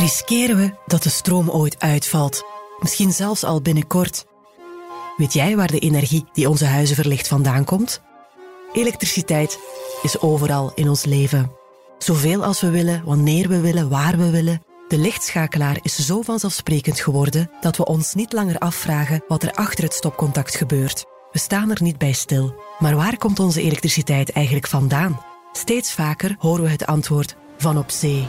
riskeren we dat de stroom ooit uitvalt. Misschien zelfs al binnenkort. Weet jij waar de energie die onze huizen verlicht vandaan komt? Elektriciteit is overal in ons leven. Zoveel als we willen, wanneer we willen, waar we willen. De lichtschakelaar is zo vanzelfsprekend geworden dat we ons niet langer afvragen wat er achter het stopcontact gebeurt. We staan er niet bij stil. Maar waar komt onze elektriciteit eigenlijk vandaan? Steeds vaker horen we het antwoord van op zee.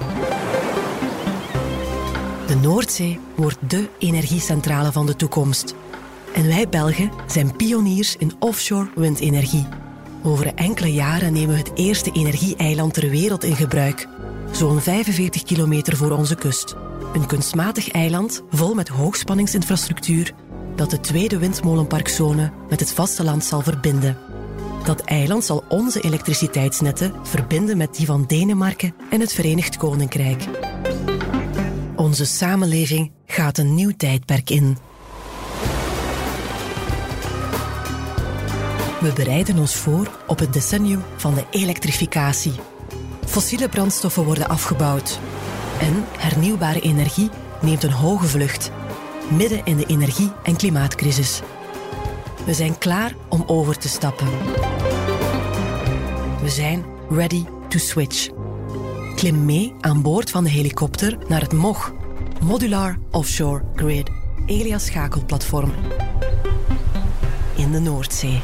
De Noordzee wordt dé energiecentrale van de toekomst. En wij Belgen zijn pioniers in offshore windenergie. Over enkele jaren nemen we het eerste energieeiland ter wereld in gebruik. Zo'n 45 kilometer voor onze kust. Een kunstmatig eiland vol met hoogspanningsinfrastructuur dat de tweede windmolenparkzone met het vasteland zal verbinden. Dat eiland zal onze elektriciteitsnetten verbinden met die van Denemarken en het Verenigd Koninkrijk. Onze samenleving gaat een nieuw tijdperk in. We bereiden ons voor op het decennium van de elektrificatie. Fossiele brandstoffen worden afgebouwd. En hernieuwbare energie neemt een hoge vlucht, midden in de energie- en klimaatcrisis. We zijn klaar om over te stappen. We zijn ready to switch. Klim mee aan boord van de helikopter naar het MOG, Modular Offshore Grid, Elias schakelplatform in de Noordzee.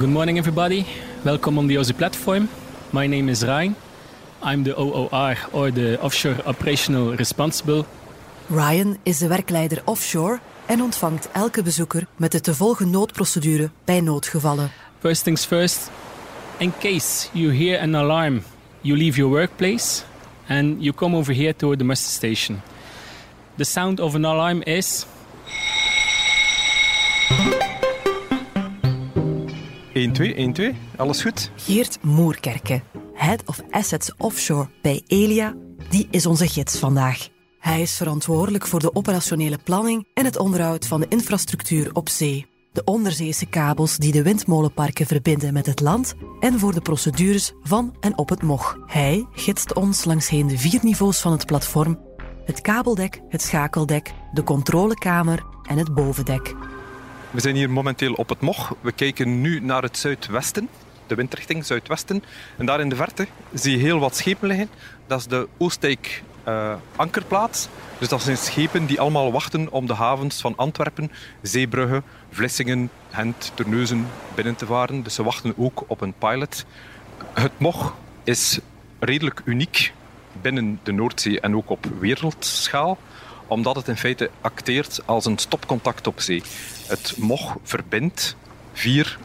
Good morning, everybody. Welcome on the Aussie platform. My name is Ryan. I'm the OOR, or the Offshore Operational Responsible. Ryan is de werkleider offshore en ontvangt elke bezoeker met de te volgen noodprocedure bij noodgevallen. First things first, in case you hear an alarm, you leave your workplace and you come over here to the muster station. The sound of an alarm is 1, 2, 1, 2. Alles goed? Geert Moerkerke, Head of Assets Offshore bij Elia, die is onze gids vandaag. Hij is verantwoordelijk voor de operationele planning en het onderhoud van de infrastructuur op zee. De onderzeese kabels die de windmolenparken verbinden met het land en voor de procedures van en op het MOG. Hij gidst ons langsheen de vier niveaus van het platform: het kabeldek, het schakeldek, de controlekamer en het bovendek. We zijn hier momenteel op het MOG. We kijken nu naar het zuidwesten, de windrichting zuidwesten. En daar in de verte zie je heel wat schepen liggen. Dat is de Oostdijk eh, ankerplaats. Dus dat zijn schepen die allemaal wachten om de havens van Antwerpen, Zeebrugge, Vlissingen, Gent, Terneuzen binnen te varen. Dus ze wachten ook op een pilot. Het MOG is redelijk uniek binnen de Noordzee en ook op wereldschaal omdat het in feite acteert als een stopcontact op zee. Het MOG verbindt vier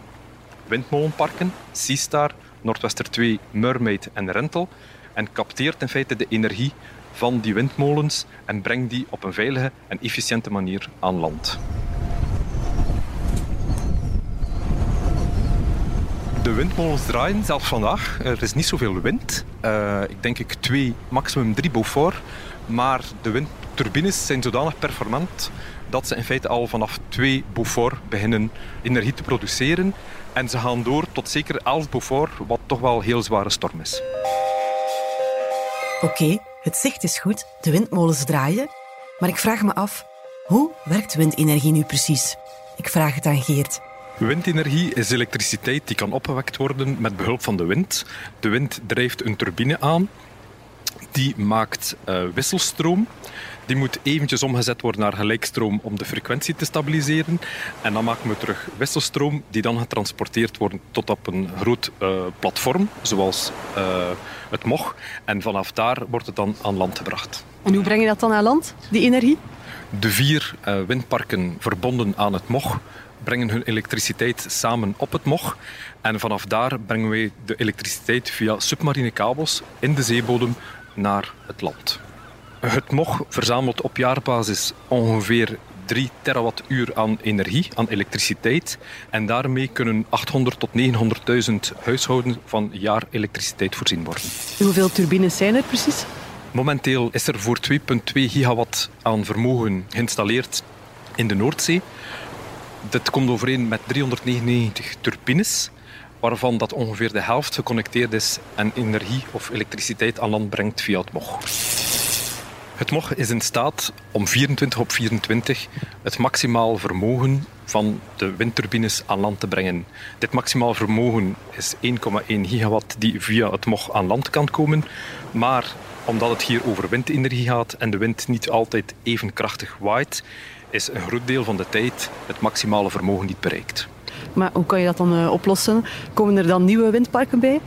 windmolenparken, Seastar, Noordwester 2, Mermaid en Rental, en capteert in feite de energie van die windmolens en brengt die op een veilige en efficiënte manier aan land. De windmolens draaien, zelfs vandaag. Er is niet zoveel wind. Uh, ik denk ik twee, maximum drie Beaufort. Maar de windturbines zijn zodanig performant dat ze in feite al vanaf twee Beaufort beginnen energie te produceren. En ze gaan door tot zeker 11 Beaufort, wat toch wel een heel zware storm is. Oké, het zicht is goed, de windmolens draaien. Maar ik vraag me af, hoe werkt windenergie nu precies? Ik vraag het aan Geert. Windenergie is elektriciteit die kan opgewekt worden met behulp van de wind. De wind drijft een turbine aan die maakt uh, wisselstroom. Die moet eventjes omgezet worden naar gelijkstroom om de frequentie te stabiliseren. En dan maken we terug wisselstroom die dan getransporteerd wordt tot op een groot uh, platform, zoals uh, het MOG. En vanaf daar wordt het dan aan land gebracht. En hoe breng je dat dan aan land, die energie? De vier windparken verbonden aan het MOG brengen hun elektriciteit samen op het MOG. En vanaf daar brengen wij de elektriciteit via submarine kabels in de zeebodem naar het land. Het MOG verzamelt op jaarbasis ongeveer 3 terawattuur aan energie, aan elektriciteit. En daarmee kunnen 800 tot 900.000 huishoudens van jaar elektriciteit voorzien worden. Hoeveel turbines zijn er precies? Momenteel is er voor 2,2 gigawatt aan vermogen geïnstalleerd in de Noordzee. Dit komt overeen met 399 turbines, waarvan dat ongeveer de helft geconnecteerd is en energie of elektriciteit aan land brengt via het MOG. Het MOG is in staat om 24 op 24 het maximaal vermogen van de windturbines aan land te brengen. Dit maximaal vermogen is 1,1 gigawatt die via het MOG aan land kan komen. Maar omdat het hier over windenergie gaat en de wind niet altijd even krachtig waait, is een groot deel van de tijd het maximale vermogen niet bereikt. Maar hoe kan je dat dan uh, oplossen? Komen er dan nieuwe windparken bij?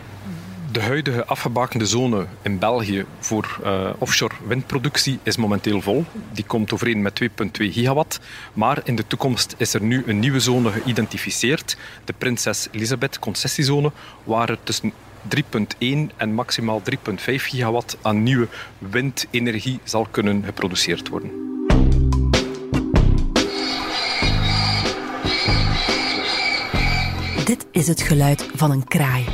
De huidige afgebakende zone in België voor uh, offshore windproductie is momenteel vol. Die komt overeen met 2,2 gigawatt. Maar in de toekomst is er nu een nieuwe zone geïdentificeerd, de Prinses Elisabeth concessiezone, waar er tussen 3,1 en maximaal 3,5 gigawatt aan nieuwe windenergie zal kunnen geproduceerd worden. Dit is het geluid van een kraai.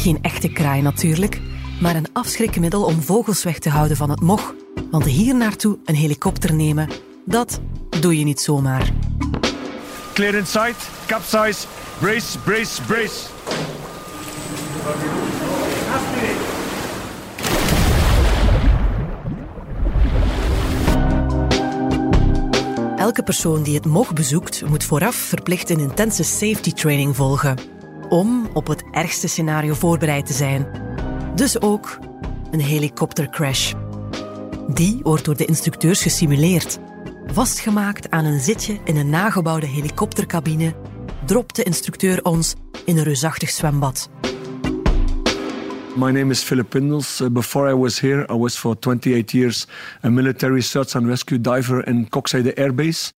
Geen echte kraai natuurlijk, maar een afschrikmiddel om vogels weg te houden van het mog. Want hier naartoe een helikopter nemen, dat doe je niet zomaar. Clear inside, capsize, brace, brace, brace. Elke persoon die het MOG bezoekt, moet vooraf verplicht een intense safety training volgen. Om op het ergste scenario voorbereid te zijn. Dus ook een helikoptercrash. Die wordt door de instructeurs gesimuleerd. Vastgemaakt aan een zitje in een nagebouwde helikoptercabine, dropt de instructeur ons in een reusachtig zwembad. My name is Philip Pindels. Uh, before I was here, I was for 28 years a military search and rescue diver in Kokzijde Air Base.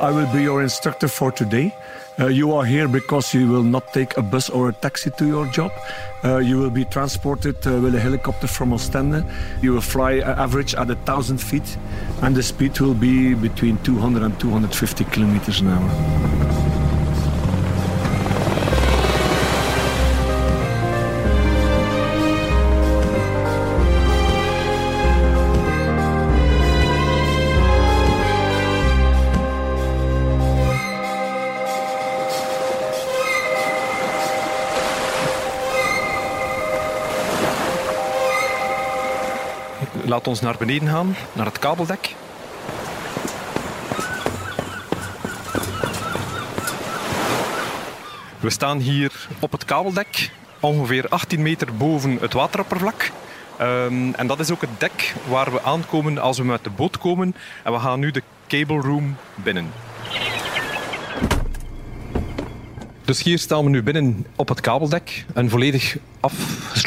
I will be your instructor for today. Uh, you are here because you will not take a bus or a taxi to your job. Uh, you will be transported uh, with a helicopter from Ostende. You will fly uh, average at a thousand feet, and the speed will be between 200 and 250 kilometers an hour. Laat ons naar beneden gaan, naar het kabeldek. We staan hier op het kabeldek, ongeveer 18 meter boven het wateroppervlak. Um, en dat is ook het dek waar we aankomen als we met de boot komen. En we gaan nu de cable room binnen. Dus hier staan we nu binnen op het kabeldek. Een volledig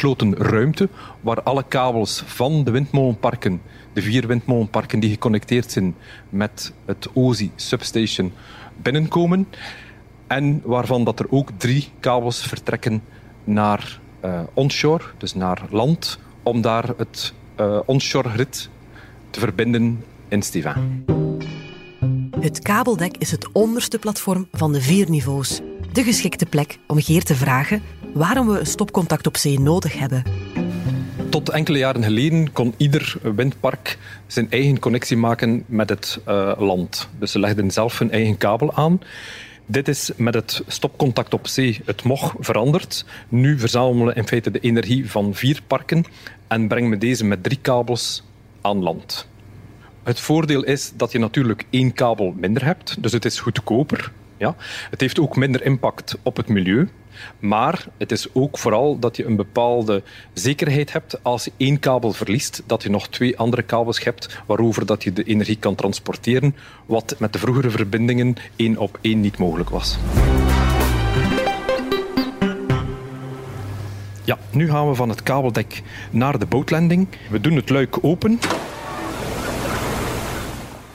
afgesloten ruimte waar alle kabels van de windmolenparken, de vier windmolenparken die geconnecteerd zijn met het OSI substation, binnenkomen. En waarvan dat er ook drie kabels vertrekken naar uh, onshore, dus naar land, om daar het uh, onshore grid te verbinden in Steven. Het kabeldek is het onderste platform van de vier niveaus de geschikte plek om Geert te vragen waarom we een stopcontact op zee nodig hebben. Tot enkele jaren geleden kon ieder windpark zijn eigen connectie maken met het uh, land. Dus ze legden zelf hun eigen kabel aan. Dit is met het stopcontact op zee, het MOG, veranderd. Nu verzamelen we in feite de energie van vier parken en brengen we deze met drie kabels aan land. Het voordeel is dat je natuurlijk één kabel minder hebt, dus het is goedkoper. Ja? Het heeft ook minder impact op het milieu. Maar het is ook vooral dat je een bepaalde zekerheid hebt als je één kabel verliest, dat je nog twee andere kabels hebt waarover dat je de energie kan transporteren, wat met de vroegere verbindingen één op één niet mogelijk was. Ja, nu gaan we van het kabeldek naar de bootlanding. We doen het luik open.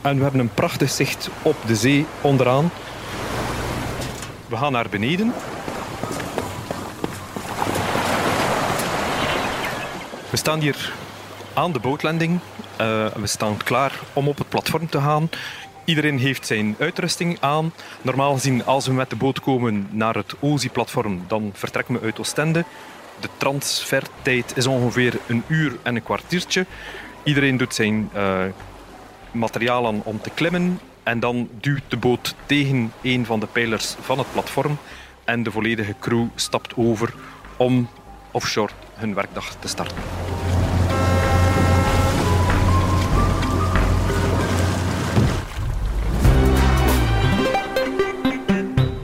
En we hebben een prachtig zicht op de zee onderaan. We gaan naar beneden. We staan hier aan de bootlanding. Uh, we staan klaar om op het platform te gaan. Iedereen heeft zijn uitrusting aan. Normaal gezien, als we met de boot komen naar het OZI-platform, dan vertrekken we uit Oostende. De transfertijd is ongeveer een uur en een kwartiertje. Iedereen doet zijn uh, materiaal aan om te klimmen. En dan duwt de boot tegen een van de pijlers van het platform. En de volledige crew stapt over om offshore hun werkdag te starten.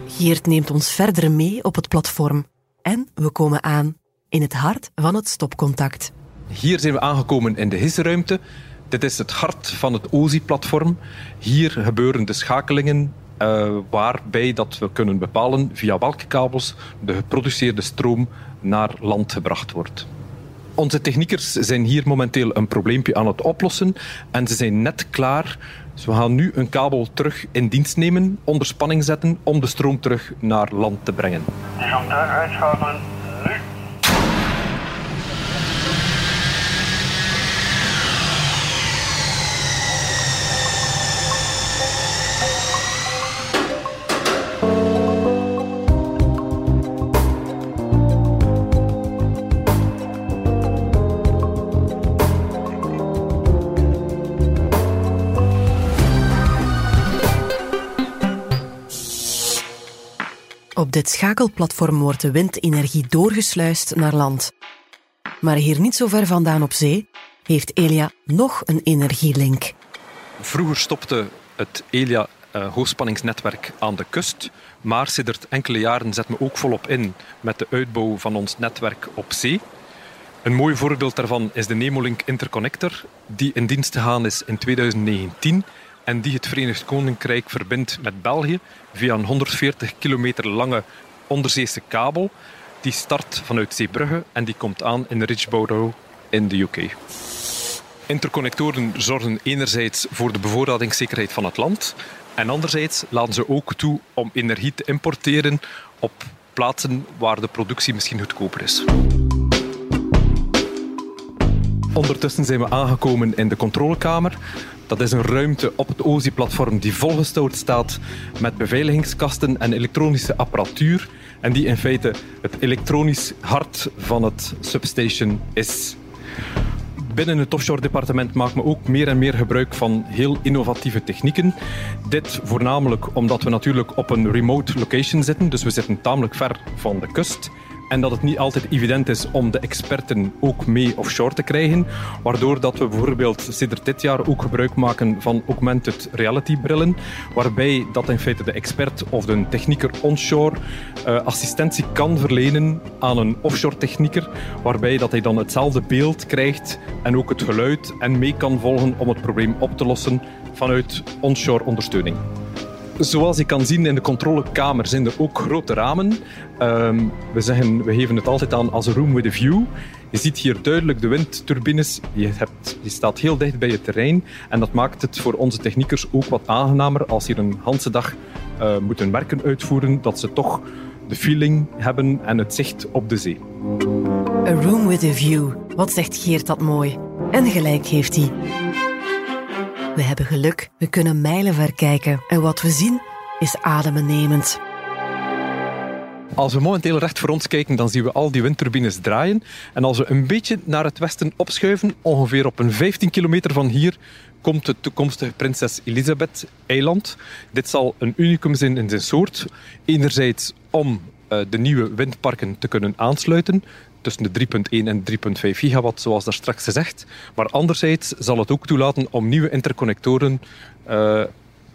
Geert neemt ons verder mee op het platform. En we komen aan in het hart van het stopcontact. Hier zijn we aangekomen in de hisseruimte. Dit is het hart van het OZI-platform. Hier gebeuren de schakelingen uh, waarbij dat we kunnen bepalen via welke kabels de geproduceerde stroom naar land gebracht wordt. Onze techniekers zijn hier momenteel een probleempje aan het oplossen en ze zijn net klaar. Dus we gaan nu een kabel terug in dienst nemen, onder spanning zetten om de stroom terug naar land te brengen. Disjoncteur uitschakelen, Op dit schakelplatform wordt de windenergie doorgesluist naar land. Maar hier niet zo ver vandaan op zee heeft Elia nog een energielink. Vroeger stopte het Elia uh, hoogspanningsnetwerk aan de kust, maar sinds enkele jaren zetten we ook volop in met de uitbouw van ons netwerk op zee. Een mooi voorbeeld daarvan is de Nemolink Interconnector, die in dienst gegaan is in 2019 en die het Verenigd Koninkrijk verbindt met België via een 140 kilometer lange onderzeese kabel. Die start vanuit Zeebrugge en die komt aan in Richborough in de UK. Interconnectoren zorgen enerzijds voor de bevoorradingszekerheid van het land en anderzijds laten ze ook toe om energie te importeren op plaatsen waar de productie misschien goedkoper is. Ondertussen zijn we aangekomen in de controlekamer. Dat is een ruimte op het OZI-platform die volgestouwd staat met beveiligingskasten en elektronische apparatuur. En die in feite het elektronisch hart van het substation is. Binnen het offshore departement maken we ook meer en meer gebruik van heel innovatieve technieken. Dit voornamelijk omdat we natuurlijk op een remote location zitten, dus we zitten tamelijk ver van de kust en dat het niet altijd evident is om de experten ook mee offshore te krijgen. Waardoor dat we bijvoorbeeld sinds dit jaar ook gebruik maken van augmented reality brillen, waarbij dat in feite de expert of de technieker onshore uh, assistentie kan verlenen aan een offshore technieker, waarbij dat hij dan hetzelfde beeld krijgt en ook het geluid en mee kan volgen om het probleem op te lossen vanuit onshore ondersteuning. Zoals je kan zien in de controlekamer zijn er ook grote ramen. Um, we, zeggen, we geven het altijd aan als een room with a view. Je ziet hier duidelijk de windturbines. Je, hebt, staat heel dicht bij het terrein. En dat maakt het voor onze techniekers ook wat aangenamer als ze hier een hele dag uh, moeten werken uitvoeren. Dat ze toch de feeling hebben en het zicht op de zee. A room with a view. Wat zegt Geert dat mooi? En gelijk heeft hij. We hebben geluk, we kunnen mijlen ver kijken en wat we zien is adembenemend. Als we momenteel recht voor ons kijken, dan zien we al die windturbines draaien. En als we een beetje naar het westen opschuiven, ongeveer op een 15 kilometer van hier, komt het toekomstige Prinses Elisabeth eiland. Dit zal een unicum zijn in zijn soort. Enerzijds om uh, de nieuwe windparken te kunnen aansluiten tussen de 3.1 en 3.5 gigawatt, zoals daar straks gezegd. Maar anderzijds zal het ook toelaten om nieuwe interconnectoren uh,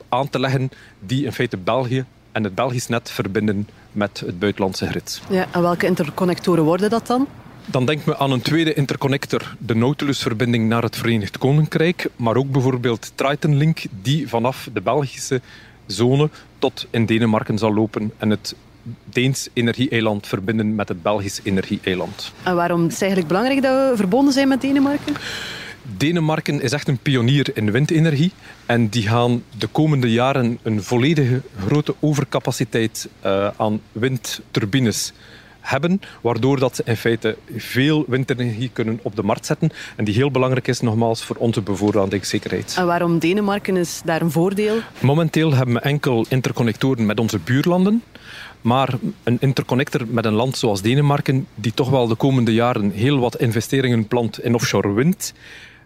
aan te leggen die in feite België en het Belgisch net verbinden met het buitenlandse grid. Ja, en welke interconnectoren worden dat dan? Dan denken we aan een tweede interconnector, de Nautilus-verbinding naar het Verenigd Koninkrijk, maar ook bijvoorbeeld Triton Link, die vanaf de Belgische zone tot in Denemarken zal lopen en het Deens energie-eiland verbinden met het Belgisch energie-eiland. En waarom is het eigenlijk belangrijk dat we verbonden zijn met Denemarken? Denemarken is echt een pionier in windenergie. En die gaan de komende jaren een volledige grote overcapaciteit uh, aan windturbines hebben, waardoor dat ze in feite veel windenergie kunnen op de markt zetten. En die heel belangrijk is, nogmaals, voor onze bevoorradingszekerheid. En waarom Denemarken is daar een voordeel? Momenteel hebben we enkel interconnectoren met onze buurlanden. Maar een interconnector met een land zoals Denemarken, die toch wel de komende jaren heel wat investeringen plant in offshore wind,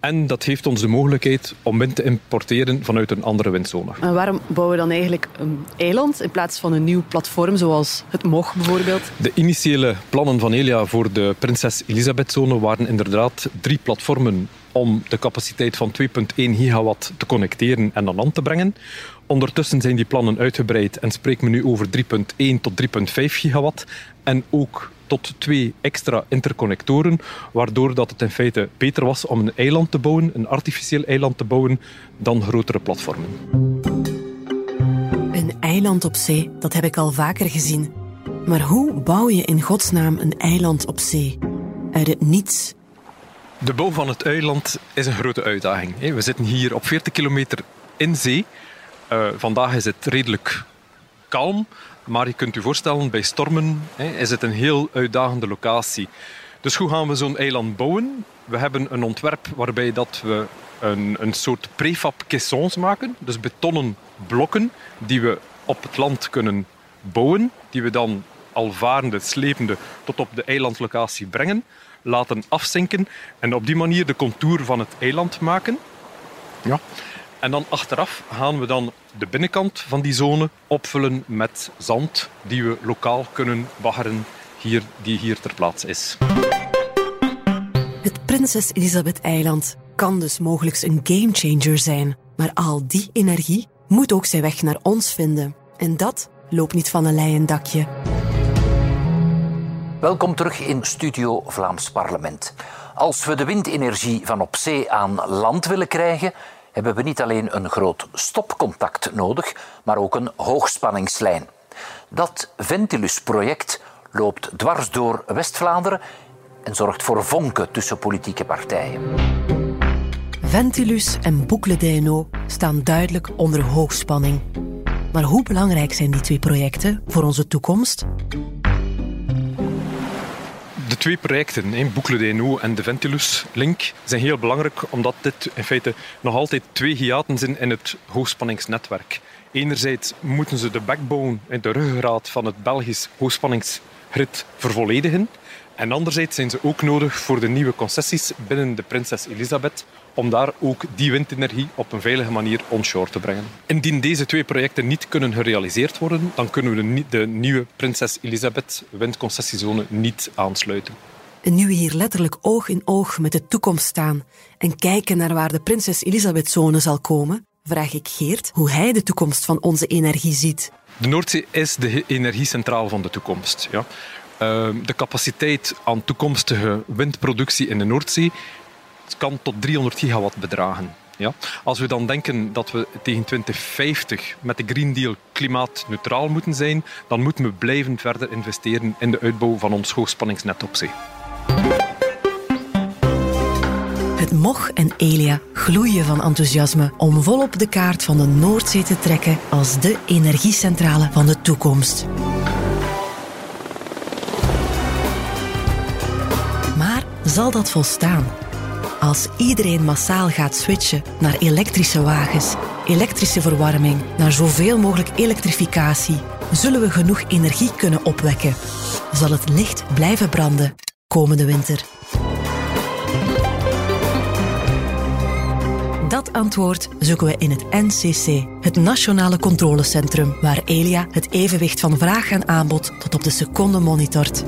en dat geeft ons de mogelijkheid om wind te importeren vanuit een andere windzone. En waarom bouwen we dan eigenlijk een eiland in plaats van een nieuw platform zoals het MOG bijvoorbeeld? De initiële plannen van Elia voor de Prinses Elisabeth-zone waren inderdaad drie platformen om de capaciteit van 2,1 gigawatt te connecteren en aan land te brengen. Ondertussen zijn die plannen uitgebreid en spreken we nu over 3,1 tot 3,5 gigawatt. En ook tot twee extra interconnectoren, waardoor dat het in feite beter was om een eiland te bouwen, een artificieel eiland te bouwen, dan grotere platformen. Een eiland op zee, dat heb ik al vaker gezien. Maar hoe bouw je in godsnaam een eiland op zee? Uit het niets. De bouw van het eiland is een grote uitdaging. We zitten hier op 40 kilometer in zee. Uh, vandaag is het redelijk kalm, maar je kunt je voorstellen, bij stormen is het een heel uitdagende locatie. Dus hoe gaan we zo'n eiland bouwen? We hebben een ontwerp waarbij dat we een, een soort prefab caissons maken. Dus betonnen blokken die we op het land kunnen bouwen. Die we dan al varende, slepende tot op de eilandlocatie brengen. Laten afzinken en op die manier de contour van het eiland maken. Ja. En dan achteraf gaan we dan de binnenkant van die zone opvullen met zand die we lokaal kunnen baggeren hier, die hier ter plaatse is. Het Prinses Elisabeth-eiland kan dus mogelijk een gamechanger zijn. Maar al die energie moet ook zijn weg naar ons vinden. En dat loopt niet van een leien dakje. Welkom terug in Studio Vlaams Parlement. Als we de windenergie van op zee aan land willen krijgen, hebben we niet alleen een groot stopcontact nodig, maar ook een hoogspanningslijn. Dat Ventilus-project loopt dwars door West-Vlaanderen en zorgt voor vonken tussen politieke partijen. Ventilus en d'Hainaut staan duidelijk onder hoogspanning. Maar hoe belangrijk zijn die twee projecten voor onze toekomst? De twee projecten, in d'Hainaut en de Ventilus Link, zijn heel belangrijk omdat dit in feite nog altijd twee hiaten zijn in het hoogspanningsnetwerk. Enerzijds moeten ze de backbone, de ruggengraat van het Belgisch hoogspanningsgrid vervolledigen. En anderzijds zijn ze ook nodig voor de nieuwe concessies binnen de Prinses Elisabeth om daar ook die windenergie op een veilige manier onshore te brengen. Indien deze twee projecten niet kunnen gerealiseerd worden, dan kunnen we de, nieuwe Prinses Elisabeth windconcessiezone niet aansluiten. En nu we hier letterlijk oog in oog met de toekomst staan en kijken naar waar de Prinses Elisabeth-zone zal komen, vraag ik Geert hoe hij de toekomst van onze energie ziet. De Noordzee is de energiecentraal van de toekomst. Ja. Ehm, de capaciteit aan toekomstige windproductie in de Noordzee kan tot 300 gigawatt bedragen. Ja? Als we dan denken dat we tegen 2050 met de Green Deal klimaatneutraal moeten zijn, dan moeten we blijven verder investeren in de uitbouw van ons hoogspanningsnet op zee. Het MOG en Elia gloeien van enthousiasme om volop de kaart van de Noordzee te trekken als de energiecentrale van de toekomst. Maar zal dat volstaan? Als iedereen massaal gaat switchen naar elektrische wagens, elektrische verwarming, naar zoveel mogelijk elektrificatie, zullen we genoeg energie kunnen opwekken. Zal het licht blijven branden komende winter? Antwoord zoeken we in het NCC, het Nationale Controlecentrum, waar Elia het evenwicht van vraag en aanbod tot op de seconde monitort.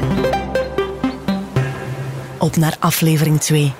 Op naar aflevering 2.